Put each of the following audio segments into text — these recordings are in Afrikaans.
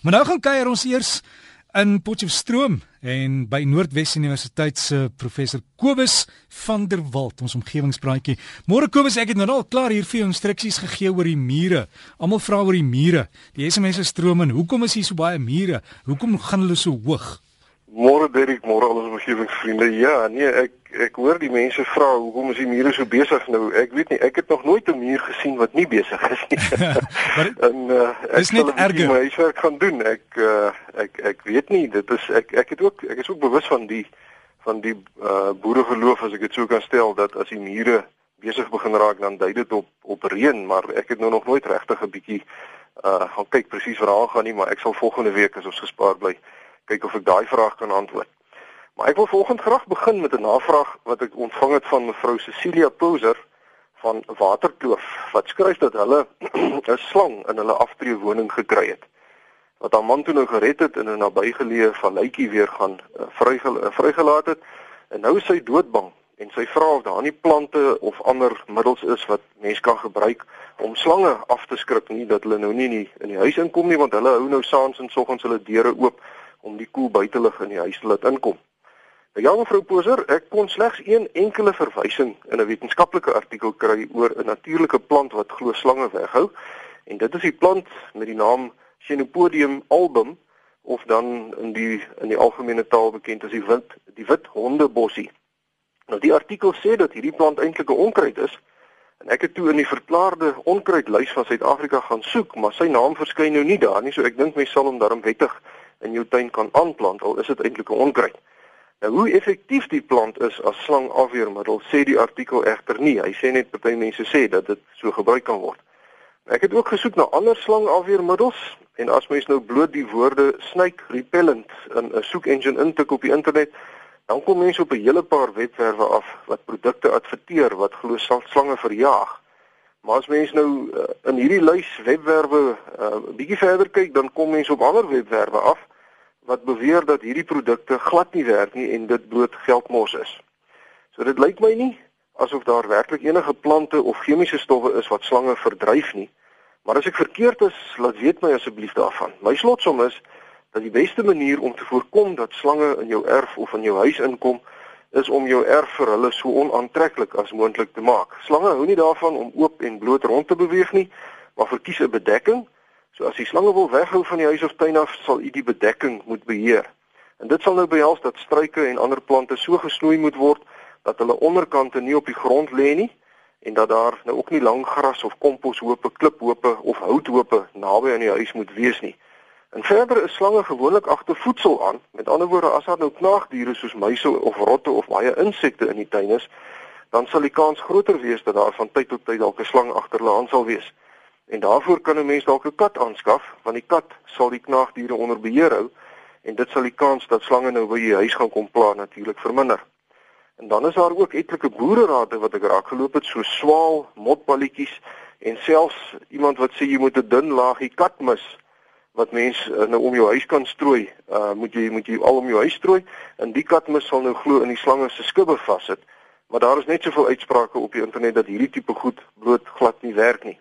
Maar nou gaan kuier ons eers in Potchefstroom en by Noordwes Universiteit se professor Kobus van der Walt ons omgewingspraatjie. Môre Kobus, ek het nou al klaar hier vir instruksies gegee oor die mure. Almal vra oor die mure. Die SMS se stroom en hoekom is hier so baie mure? Hoekom gaan hulle so hoog? Môre Derek, môre al ons omgewingsvriende. Ja, nee, ek ek hoor die mense vra hoekom is die mure so besig nou? Ek weet nie, ek het nog nooit 'n muur gesien wat nie besig is nie. maar en uh, ek is net erger. My huiswerk gaan doen. Ek uh, ek ek weet nie, dit is ek ek het ook ek is ook bewus van die van die uh, boeregeloof as ek dit so kan stel dat as die mure besig begin raak dan dui dit op op reën, maar ek het nou nog nooit regtig 'n bietjie uh gaan kyk presies waar aan gaan nie, maar ek sal volgende week as ons gespaar bly kyk of ek daai vraag kan antwoord. Maar ek wil volgens graag begin met 'n navraag wat ek ontvang het van mevrou Cecilia Pouser van Waterkloof wat skryf dat hulle 'n slang in hulle aftreewoning gekry het. Wat haar man toe nou gered het in 'n nabygeleë valletjie weer gaan uh, vrygel, uh, vrygelaat het en nou is sy doodbang en sy vra of daar nie plante of ander middels is wat mens kan gebruik om slange af te skrik nie dat hulle nou nie in die, in die huis inkom nie want hulle hou nou saans en soggens hulle deure oop om die koel buitelug in die huis te laat inkom. Nou ja mevrou Poser, ek kon slegs een enkele verwysing in 'n wetenskaplike artikel kry oor 'n natuurlike plant wat glo slange weghou en dit is die plant met die naam Chenopodium album of dan in die in die algemene taal bekend as die wit die wit hondebossie. Nou die artikel sê dat hierdie plant eintlik 'n onkruid is en ek het toe in die verklaarde onkruidlys van Suid-Afrika gaan soek, maar sy naam verskyn nou nie daar nie, so ek dink mense sal hom daarom wettig in jou tuin kan aanplant al is dit eintlik 'n onkruid. Nou hoe effektief die plant is as slangafweermiddel sê die artikel egter nie. Hy sê net party mense sê dat dit so gebruik kan word. Ek het ook gesoek na ander slangafweermiddels en as mens nou bloot die woorde snake repellent in 'n soek engine intik op die internet, dan kom mense op 'n hele paar webwerwe af wat produkte adverteer wat glo slange verjaag. Maar as mens nou uh, in hierdie lys webwerwe 'n uh, bietjie verder kyk, dan kom mense op ander webwerwe af wat beweer dat hierdie produkte glad nie werk nie en dit bloot geldmors is. So dit lyk my nie asof daar werklik enige plante of chemiese stowwe is wat slange verdryf nie. Maar as ek verkeerd is, laat weet my asseblief daarvan. My slotsom is dat die beste manier om te voorkom dat slange in jou erf of in jou huis inkom, is om jou erf vir hulle so onaantreklik as moontlik te maak. Slange hou nie daarvan om oop en bloot rond te beweeg nie, maar verkies 'n bedekking. So as die slange wil weghou van die huis of tuin af, sal u die bedekking moet beheer. En dit sal nou behels dat struike en ander plante so gesnoei moet word dat hulle onderkante nie op die grond lê nie en dat daar nou ook nie lang gras of komposhope, kliphope of houthope naby aan die huis moet wees nie. En verder is slange gewoonlik agter voedsel aan. Met ander woorde, as daar nou knaagdiere soos muise of rotte of baie insekte in die tuin is, dan sal die kans groter wees dat daar van tyd tot tyd dalk 'n slang agter hulle aan sal wees. En daarvoor kan 'n mens dalk 'n kat aanskaf, want die kat sal die knaagdiere onder beheer hou en dit sal die kans dat slange nou by jou huis gaan kom pla natuurlik verminder. En dan is daar ook etlike boererade wat ek raak geloop het, so swaal, motballetjies en selfs iemand wat sê jy moet 'n dun laagie katmis wat mense uh, nou om jou huis kan strooi, uh moet jy moet jy al om jou huis strooi en die katmis sal nou glo in die slange se skubbe vassit. Maar daar is net soveel uitsprake op die internet dat hierdie tipe goed bloot glad nie werk nie.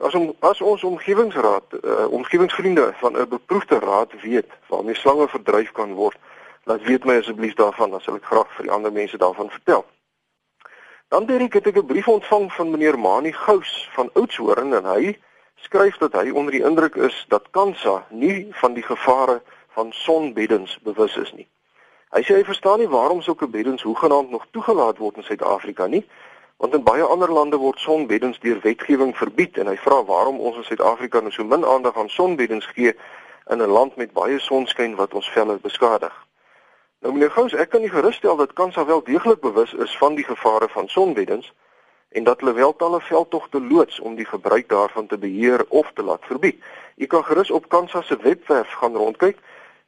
As om, as ons omgewingsraad, uh omgewingsvriende van 'n beproefde raad weet waarmee slange verdryf kan word, laat weet my asseblief daarvan, dan sal ek graag vir die ander mense daarvan vertel. Dan Derek het ek 'n brief ontvang van meneer Mani Gous van Oudtshoorn en hy skryf dat hy onder die indruk is dat Kansa nie van die gevare van sonbeddens bewus is nie. Hy sê hy verstaan nie waarom sulke beddens hoegenaamd nog toegelaat word in Suid-Afrika nie, want in baie ander lande word sonbeddens deur wetgewing verbied en hy vra waarom ons in Suid-Afrika nou so min aandag aan sonbeddens gee in 'n land met baie sonskyn wat ons velle beskadig. Nou meneer Gous, ek kan u geruststel dat Kansa wel deeglik bewus is van die gevare van sonbeddens en dat hulle wel talle veldtogte loods om die gebruik daarvan te beheer of te laat verbied. U kan gerus op Kansa se webwerf gaan rondkyk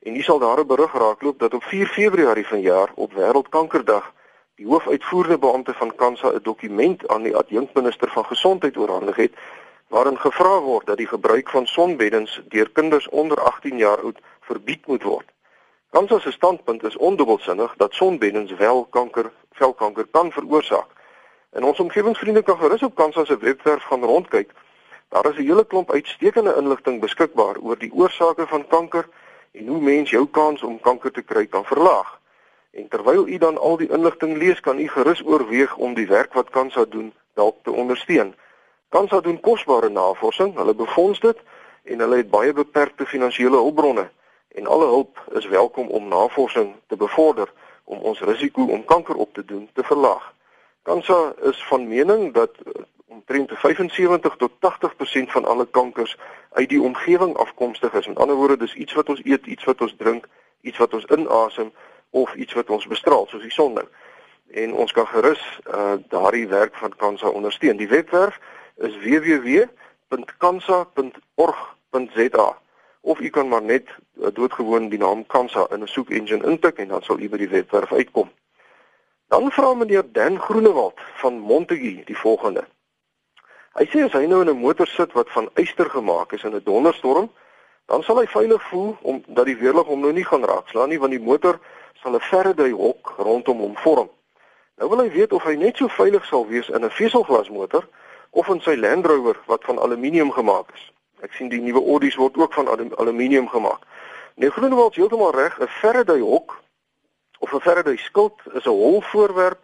en u sal daar 'n berig raakloop dat op 4 Februarie vanjaar op Wêreldkankerdag die hoofuitvoerende beampte van Kansa 'n dokument aan die adjunkminister van gesondheid oorhandig het waarin gevra word dat die gebruik van sonbeddens deur kinders onder 18 jaar oud verbied moet word. Kansa se standpunt is ondubbelsinnig dat sonbeddens wel kanker, velkanker kan veroorsaak. En ons omgewingsvriende kan gerus op Kansa se webwerf gaan rondkyk Daar is 'n hele klomp uitstekende inligting beskikbaar oor die oorsake van kanker en hoe mens jou kans om kanker te kry kan verlaag. En terwyl u dan al die inligting lees, kan u gerus oorweeg om die werk wat Kansa doen dalk te ondersteun. Kansa doen kosbare navorsing, hulle befonds dit en hulle het baie beperkte finansiële hulpbronne en alle hulp is welkom om navorsing te bevorder om ons risiko om kanker op te doen te verlaag. Kansa is van mening dat eh, omtrent 75 tot 80% van alle kankers uit die omgewing afkomstig is. Met ander woorde, dis iets wat ons eet, iets wat ons drink, iets wat ons inasem of iets wat ons bestraal, soos die son nou. En ons kan gerus uh, daardie werk van Kansa ondersteun. Die webwerf is www.kansa.org.za of u kan maar net uh, doodgewoon die naam Kansa in 'n soek engine intik en dan sal u by die webwerf uitkom. Dan vra meneer Dan Groenewald van Montague die volgende. Hy sê as hy nou in 'n motor sit wat van yster gemaak is in 'n donderstorm, dan sal hy veilig voel omdat die weerlig hom nou nie gaan raakslaan nie want die motor sal 'n Faraday hok rondom hom vorm. Nou wil hy weet of hy net so veilig sal wees in 'n veselglasmotor of in sy Land Rover wat van aluminium gemaak is. Ek sien die nuwe Audi's word ook van aluminium gemaak. Nee, Groenewald heeltemal reg, 'n Faraday hok of 'n Faraday skild is 'n hol voorwerp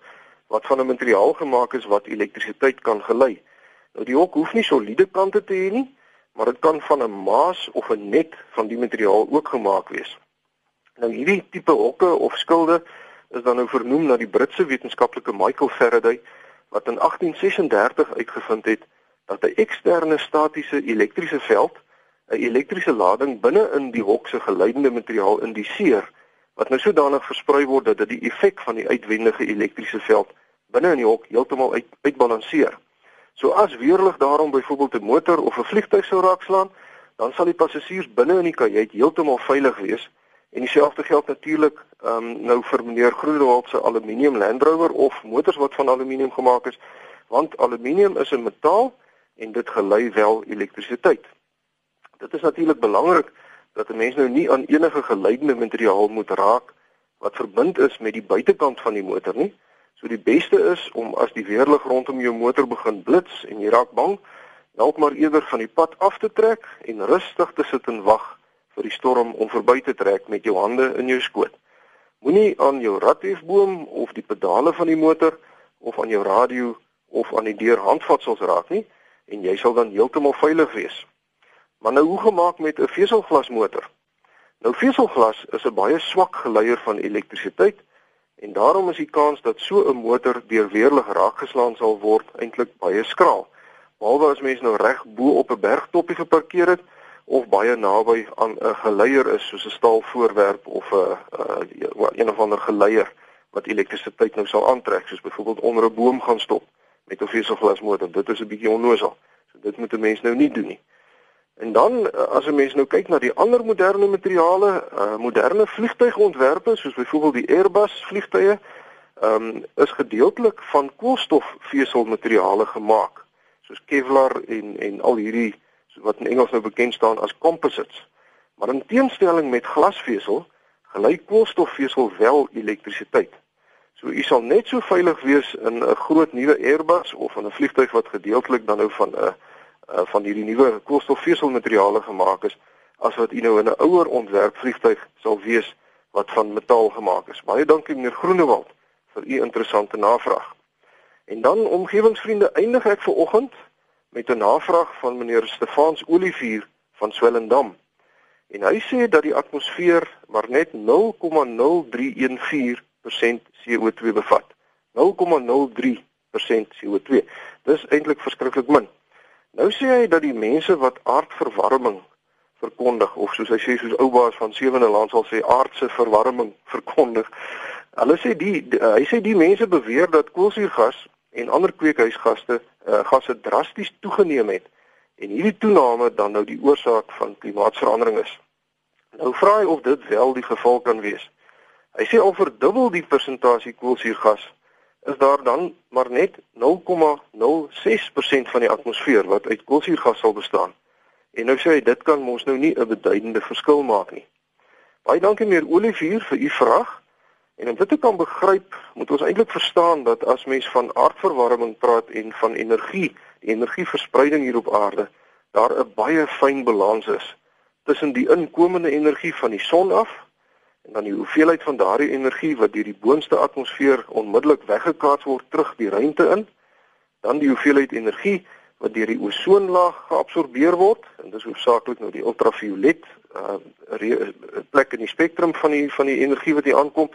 wat van 'n materiaal gemaak is wat elektrisiteit kan gelei. Nou die hok hoef nie soliede kante te hê nie, maar dit kan van 'n maas of 'n net van die materiaal ook gemaak wees. Nou hierdie tipe hokke of skilde is dan nou vernoem na die Britse wetenskaplike Michael Faraday wat in 1836 uitgevind het dat 'n eksterne statiese elektriese veld 'n elektriese lading binne in die hok se geleidende materiaal indiseer wat nou sodanig versprei word dat dit die effek van die uitwendige elektriese veld binne in die hok heeltemal uit, uitbalanseer. So as weerlig daarom byvoorbeeld 'n motor of 'n vliegtuig sou raakslaan, dan sal die passasiers binne in die kajuit heeltemal veilig wees en dieselfde geld natuurlik ehm um, nou vir meneer Groenewald se aluminium Land Rover of motors wat van aluminium gemaak is, want aluminium is 'n metaal en dit gelei wel elektrisiteit. Dit is natuurlik belangrik dat 'n mens nou nie aan enige geleidende materiaal moet raak wat verbind is met die buitekant van die motor nie. So die beste is om as die weerlig rondom jou motor begin blits en jy raak bang, dalk maar eerder van die pad af te trek en rustig te sit en wag vir die storm om verby te trek met jou hande in jou skoot. Moenie aan jou radhefboom of die pedale van die motor of aan jou radio of aan die deur handvatsels raak nie en jy sal dan heeltemal veilig wees. Maar nou hoe gemaak met 'n veselglasmotor? Nou veselglas is 'n baie swak geleier van elektrisiteit en daarom is die kans dat so 'n motor deur weerlig raakgeslaan sal word eintlik baie skraal. Behalwe as mens nou reg bo op 'n bergtoppie geparkeer het of baie naby aan 'n geleier is soos 'n staalvoorwerp of 'n een of ander geleier wat elektrisiteit nou sal aantrek soos byvoorbeeld onder 'n boom gaan stop met 'n veselglasmotor. Dit is 'n bietjie onnoosal. So dit moet 'n mens nou nie doen nie. En dan eh, as 'n mens nou kyk na die ander moderne materiale, uh, moderne vliegtuigontwerpe soos byvoorbeeld die Airbus vliegtuie, ehm um, is gedeeltelik van koolstofveselmateriale gemaak, soos Kevlar en en al hierdie wat in Engels nou bekend staan as composites. Maar in teenstelling met glasvesel, gelei koolstofvesel wel elektrisiteit. So u sal net so veilig wees in 'n groot nuwe Airbus of in 'n vliegtuig wat gedeeltelik dan nou van 'n uh, uh, van hierdie nuwe koolstofveselmateriale gemaak is as wat u nou in 'n ouer ontwerp vliegtuig sal wees wat van metaal gemaak is. Baie dankie meneer Groenewald vir u interessante navraag. En dan omgewingsvriende eindig ek vir oggend met 'n navraag van meneer Stefans Olivier van Swellendam. En hy sê dat die atmosfeer maar net 0,0314 CO2 bevat. 0,03% CO2. Dis eintlik verskriklik min. Nou sê hy dat die mense wat aardverwarming verkondig of soos hy sê soos ou baas van Sewende Land sal sê aardse verwarming verkondig. Hulle sê die, die hy sê die mense beweer dat koolsuurgas en ander kweekhuisgasse uh, gasse drasties toegeneem het en hierdie toename dan nou die oorsaak van klimaatsverandering is. Nou vra hy of dit wel die geval kan wees. Hy sê al verdubbel die persentasie koolsuurgas is daar dan maar net 0,06% van die atmosfeer wat uit koolsuurgas sal bestaan. En nou sê hy dit kan mos nou nie 'n beduidende verskil maak nie. Baie dankie meneer Olivier vir u vraag. En om dit te kan begryp, moet ons eintlik verstaan dat as mens van aardverwarming praat en van energie, die energieverspreiding hier op aarde, daar 'n baie fyn balans is tussen die inkomende energie van die son af en dan die hoeveelheid van daardie energie wat deur die boonste atmosfeer onmiddellik weggekaats word terug die ruimte in, dan die hoeveelheid energie wat deur die ozonlaag geabsorbeer word en dis hoofsaaklik nou die ultraviolet uh plek in die spektrum van die van die energie wat hier aankom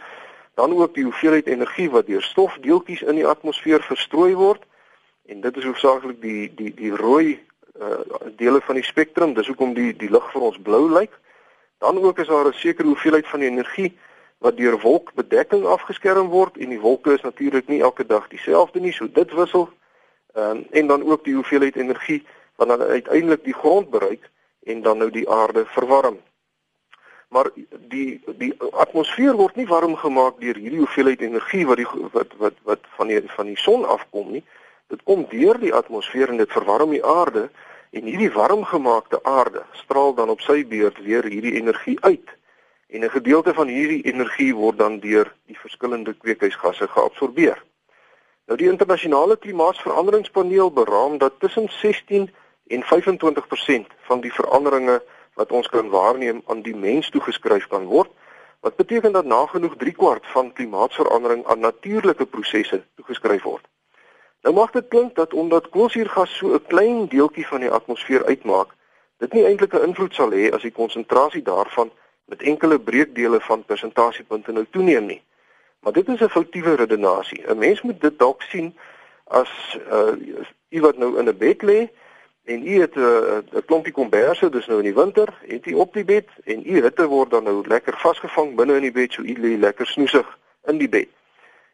dan ook die hoeveelheid energie wat deur stofdeeltjies in die atmosfeer verstrooi word. En dit is hoofsaaklik die die die rooi uh dele van die spektrum. Dis hoekom die die lig vir ons blou lyk. Dan ook is daar 'n sekere hoeveelheid van die energie wat deur wolkbedekking afgeskerm word. En die wolke is natuurlik nie elke dag dieselfde nie so dit wissel. Um, en dan ook die hoeveelheid energie wat dan uiteindelik die grond bereik en dan nou die aarde verwarm maar die die atmosfeer word nie warm gemaak deur hierdie hoeveelheid energie wat die wat wat wat van die van die son afkom nie. Dit kom deur die atmosfeer en dit verwarm die aarde en hierdie warmgemaakte aarde straal dan op sy beurt weer hierdie energie uit. En 'n gedeelte van hierdie energie word dan deur die verskillende kweekhuisgasse geabsorbeer. Nou die internasionale klimaatsveranderingspaneel beraam dat tussen 16 en 25% van die veranderinge wat ons kan waarneem aan die mens toegeskryf kan word. Wat beteken dat nagenoeg 3 kwart van klimaatsverandering aan natuurlike prosesse toegeskryf word. Nou mag dit klink dat omdat koolsuurgas so 'n klein deeltjie van die atmosfeer uitmaak, dit nie eintlik 'n invloed sal hê as die konsentrasie daarvan met enkele breekdele van persentasiepunte nou toeneem nie. Maar dit is 'n foutiewe redenasie. 'n Mens moet dit dalk sien as uh iemand nou in 'n bed lê en u het 'n uh, klompie komberse, dis nou in die winter, het u op die bed en u hitte word dan nou lekker vasgevang binne in die bed, so u lê lekker snoesig in die bed.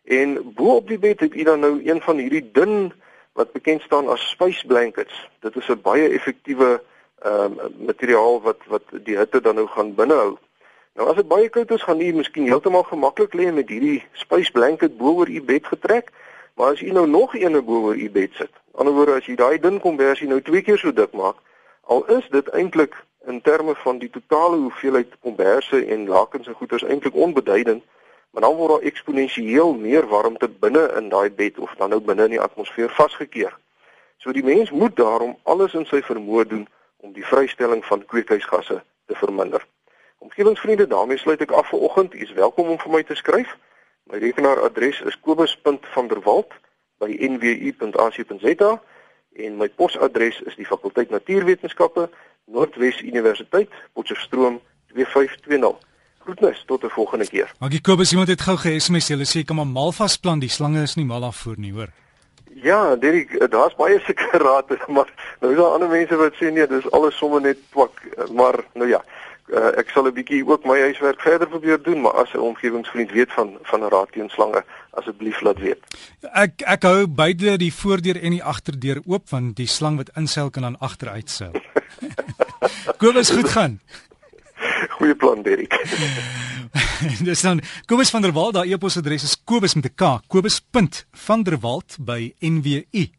En bo op die bed het u dan nou een van hierdie dun wat bekend staan as space blankets. Dit is 'n baie effektiewe ehm um, materiaal wat wat die hitte dan nou gaan binnehou. Nou as dit baie koud is, gaan u miskien heeltemal gemaklik lê met hierdie space blanket bo oor u bed getrek, maar as u nou nog eene bo oor u bed sit, ander woorde as jy daai dun konversie nou twee keer so dik maak, al is dit eintlik in terme van die totale hoeveelheid konverse en lakens en goeders eintlik onbeduidend, maar dan word daar eksponensieel meer warmte binne in daai bed of dan nou binne in die atmosfeer vasgekeer. So die mens moet daarom alles in sy vermoë doen om die vrystelling van kweekhuisgasse te verminder. Omgewingsvriende, daarmee sluit ek af vir oggend. U is welkom om vir my te skryf. My rekenaaradres is kobus.vanderwalt@ by nwu.ac.za en my posadres is die fakulteit natuurwetenskappe Noordwes Universiteit Potchefstroom 2520 Groetnis tot 'n volgende keer. Maggie Kobus iemand het gou ge-SMS hulle sê kom maar malvas plan die slange is nie mal afvoer nie hoor. Ja, Derek, daar's baie seker raad, maar nou is daar ander mense wat sê nee, dis alles sommer net twak, maar nou ja uh, ek sal 'n bietjie ook my huiswerk verder probeer doen, maar as 'n omgewingsvriend weet van van 'n raad teen slange, asseblief laat weet. Ek ek hou beide die voordeur en die agterdeur oop want die slang wat inseil kan dan agteruit seil. Kobus goed gaan. Goeie plan, Derek. Dis dan Kobus van der Walt, daai e-posadres is kobus met 'n k, kobus.vanderwalt by nwu.ac.za.